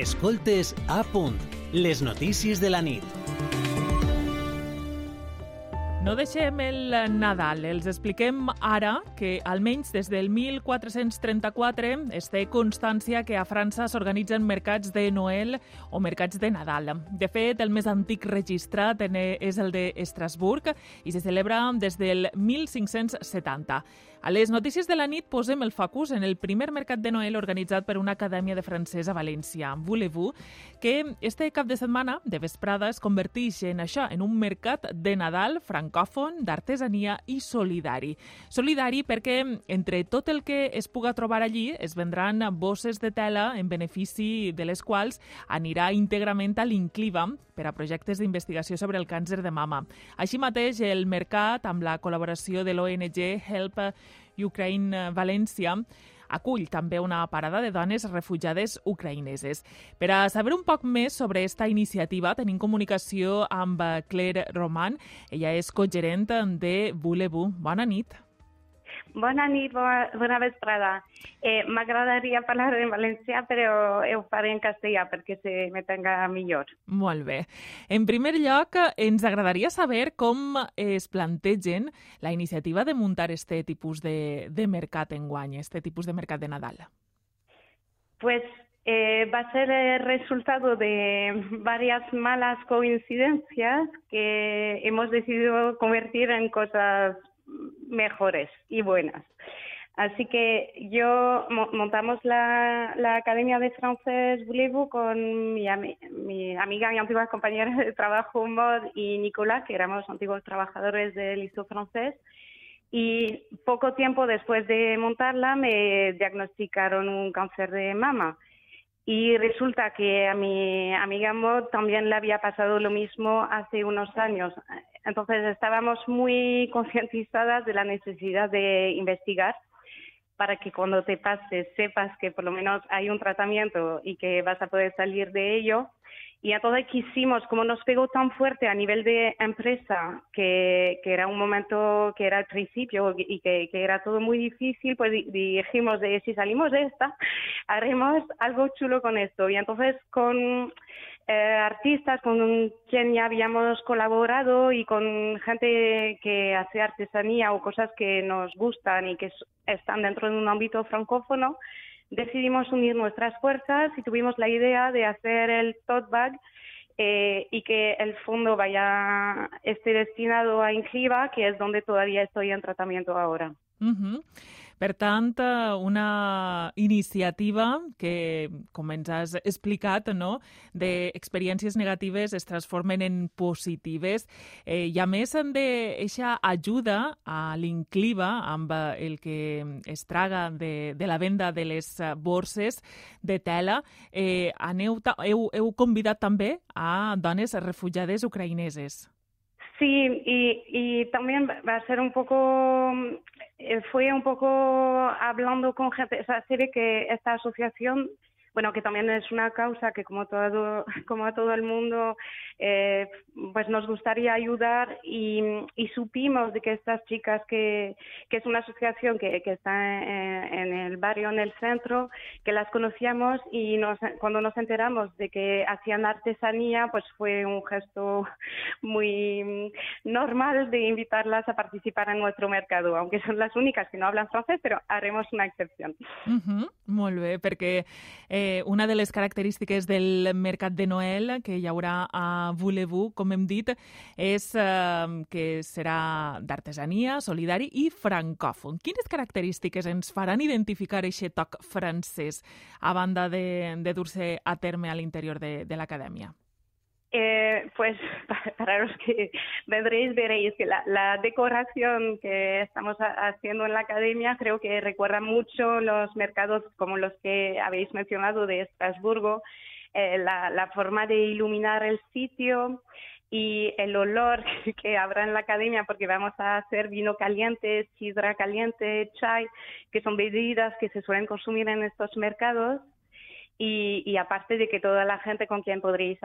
Escoltes a punt, les notícies de la nit. No deixem el Nadal. Els expliquem ara que, almenys des del 1434, es té constància que a França s'organitzen mercats de Noel o mercats de Nadal. De fet, el més antic registrat és el d'Estrasburg i se celebra des del 1570. A les notícies de la nit posem el focus en el primer mercat de Noel organitzat per una acadèmia de francès a València, Voulez-vous, que este cap de setmana, de vesprada, es converteix en això, en un mercat de Nadal francòfon, d'artesania i solidari. Solidari perquè entre tot el que es puga trobar allí es vendran bosses de tela en benefici de les quals anirà íntegrament a l'Incliva per a projectes d'investigació sobre el càncer de mama. Així mateix, el mercat, amb la col·laboració de l'ONG Help Ukraine València, acull també una parada de dones refugiades ucraïneses. Per a saber un poc més sobre aquesta iniciativa, tenim comunicació amb Claire Roman. Ella és cogerent de Voulez-vous. Bona nit. Bona nit, bona, bona vesprada. Eh, M'agradaria parlar en valencià, però ho faré en castellà perquè se m'entenga millor. Molt bé. En primer lloc, ens agradaria saber com es plantegen la iniciativa de muntar este tipus de, de mercat enguany, este tipus de mercat de Nadal. Pues eh, va a ser el resultado de varias malas coincidencias que hemos decidido convertir en cosas mejores y buenas. Así que yo montamos la, la Academia de Francés voulez con mi, mi, amiga y antigua compañera de trabajo Mod y Nicolás, que éramos antiguos trabajadores del Liceo francés. Y poco tiempo después de montarla me diagnosticaron un cáncer de mama. Y resulta que a mi amiga Mod también le había pasado lo mismo hace unos años. Entonces estábamos muy concientizadas de la necesidad de investigar para que cuando te pases sepas que por lo menos hay un tratamiento y que vas a poder salir de ello. Y entonces quisimos, como nos pegó tan fuerte a nivel de empresa, que, que era un momento que era el principio y que, que, era todo muy difícil, pues dijimos de si salimos de esta, haremos algo chulo con esto. Y entonces con eh, artistas con quien ya habíamos colaborado y con gente que hace artesanía o cosas que nos gustan y que están dentro de un ámbito francófono, decidimos unir nuestras fuerzas y tuvimos la idea de hacer el tote bag eh, y que el fondo vaya esté destinado a Incliva, que es donde todavía estoy en tratamiento ahora. Per tant, eh, una iniciativa que, com ens has explicat, no, d'experiències negatives es transformen en positives eh, i, a més, d'eixa ajuda a l'Incliva amb el que es traga de, de la venda de les borses de tela, eh, aneu, heu, heu convidat també a dones refugiades ucraïneses. Sí, y, y también va a ser un poco, eh, fue un poco hablando con gente, o sea, que esta asociación bueno, que también es una causa que como todo, como a todo el mundo, eh, pues nos gustaría ayudar y, supimos de que estas chicas que, es una asociación que, está en, el barrio, en el centro, que las conocíamos y nos, cuando nos enteramos de que hacían artesanía, pues fue un gesto muy normal de invitarlas a participar en nuestro mercado, aunque son las únicas que no hablan francés, pero haremos una excepción. Uh -huh, molt Eh, una de les característiques del mercat de Noel que hi haurà a Voulez-vous, com hem dit, és eh, que serà d'artesania, solidari i francòfon. Quines característiques ens faran identificar aquest toc francès a banda de, de dur-se a terme a l'interior de, de l'acadèmia? Eh, pues para los que vendréis veréis que la, la, decoración que estamos haciendo en la academia creo que recuerda mucho los mercados como los que habéis mencionado de Estrasburgo, eh, la, la, forma de iluminar el sitio y el olor que habrá en la academia porque vamos a hacer vino caliente, sidra caliente, chai, que son bebidas que se suelen consumir en estos mercados y, y, aparte de que toda la gente con quien podréis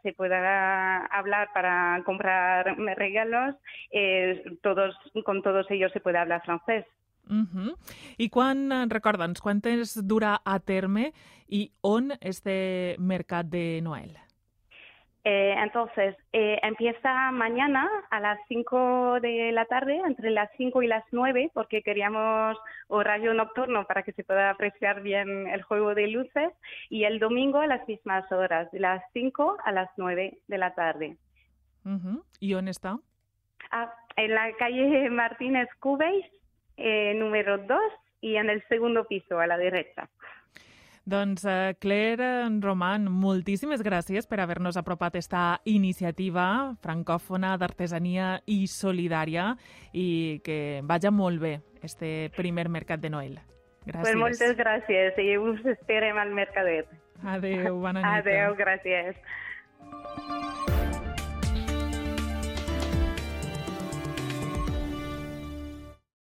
se pueda hablar para comprar regalos, eh, todos con todos ellos se puede hablar francés. Uh -huh. I quan, dura a terme i on este mercat de Noel? Eh, entonces, eh, empieza mañana a las 5 de la tarde, entre las 5 y las 9, porque queríamos horario nocturno para que se pueda apreciar bien el juego de luces, y el domingo a las mismas horas, de las 5 a las 9 de la tarde. Uh -huh. ¿Y dónde está? Ah, en la calle Martínez Cubéis, eh, número 2, y en el segundo piso, a la derecha. Doncs uh, Claire Roman, moltíssimes gràcies per haver-nos apropat esta iniciativa francòfona d'artesania i solidària i que vaja molt bé este primer mercat de Noel. Gràcies. Pues moltes gràcies i us esperem al mercadet. Adéu, bona nit. Adéu, gràcies.